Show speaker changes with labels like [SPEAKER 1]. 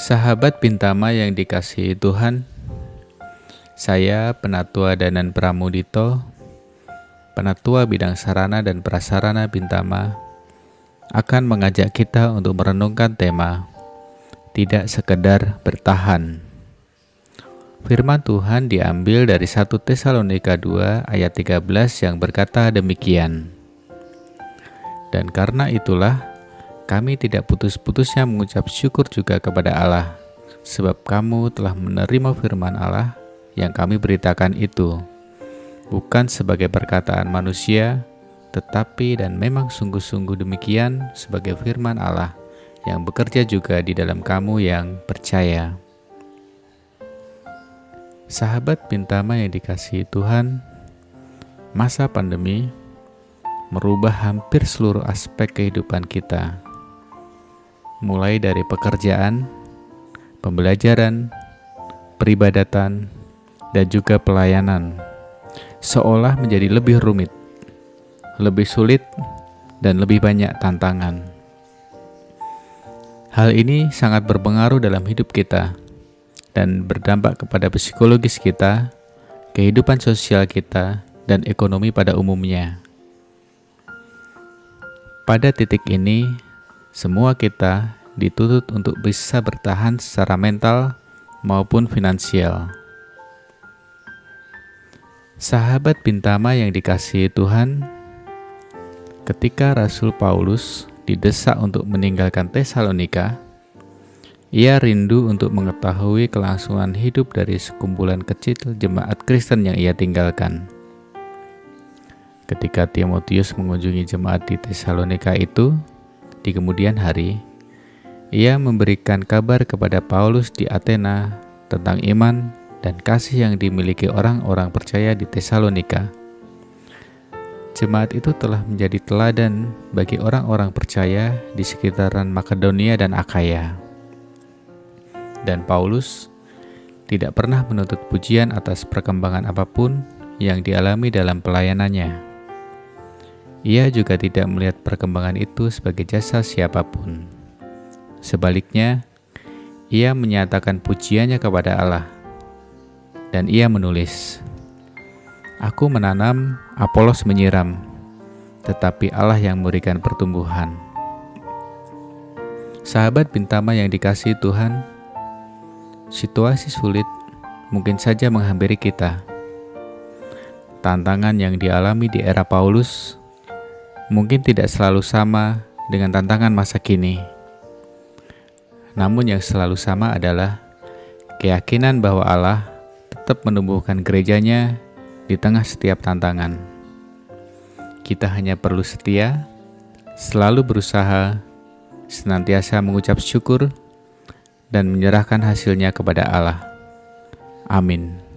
[SPEAKER 1] Sahabat Bintama yang dikasihi Tuhan, saya Penatua Danan Pramudito, Penatua Bidang Sarana dan Prasarana Bintama, akan mengajak kita untuk merenungkan tema Tidak Sekedar Bertahan. Firman Tuhan diambil dari 1 Tesalonika 2 ayat 13 yang berkata demikian. Dan karena itulah kami tidak putus-putusnya mengucap syukur juga kepada Allah, sebab kamu telah menerima firman Allah yang kami beritakan itu, bukan sebagai perkataan manusia, tetapi dan memang sungguh-sungguh demikian sebagai firman Allah yang bekerja juga di dalam kamu yang percaya. Sahabat Bintama yang dikasihi Tuhan, masa pandemi merubah hampir seluruh aspek kehidupan kita mulai dari pekerjaan, pembelajaran, peribadatan, dan juga pelayanan, seolah menjadi lebih rumit, lebih sulit, dan lebih banyak tantangan. Hal ini sangat berpengaruh dalam hidup kita dan berdampak kepada psikologis kita, kehidupan sosial kita, dan ekonomi pada umumnya. Pada titik ini, semua kita dituntut untuk bisa bertahan secara mental maupun finansial. Sahabat Bintama yang dikasihi Tuhan, ketika Rasul Paulus didesak untuk meninggalkan Tesalonika, ia rindu untuk mengetahui kelangsungan hidup dari sekumpulan kecil jemaat Kristen yang ia tinggalkan. Ketika Timotius mengunjungi jemaat di Tesalonika itu, di kemudian hari, ia memberikan kabar kepada Paulus di Athena tentang iman dan kasih yang dimiliki orang-orang percaya di Tesalonika. Jemaat itu telah menjadi teladan bagi orang-orang percaya di sekitaran Makedonia dan Akaya. Dan Paulus tidak pernah menuntut pujian atas perkembangan apa pun yang dialami dalam pelayanannya. Ia juga tidak melihat perkembangan itu sebagai jasa siapa pun. Sebaliknya, ia menyatakan pujiannya kepada Allah, dan ia menulis, "Aku menanam, Apolos menyiram, tetapi Allah yang memberikan pertumbuhan." Sahabat Bintama yang dikasihi Tuhan, situasi sulit mungkin saja menghampiri kita. Tantangan yang dialami di era Paulus mungkin tidak selalu sama dengan tantangan masa kini. Namun yang selalu sama adalah keyakinan bahwa Allah tetap menumbuhkan gerejanya di tengah setiap tantangan. Kita hanya perlu setia, selalu berusaha, senantiasa mengucap syukur, dan menyerahkan hasilnya kepada Allah. Amin.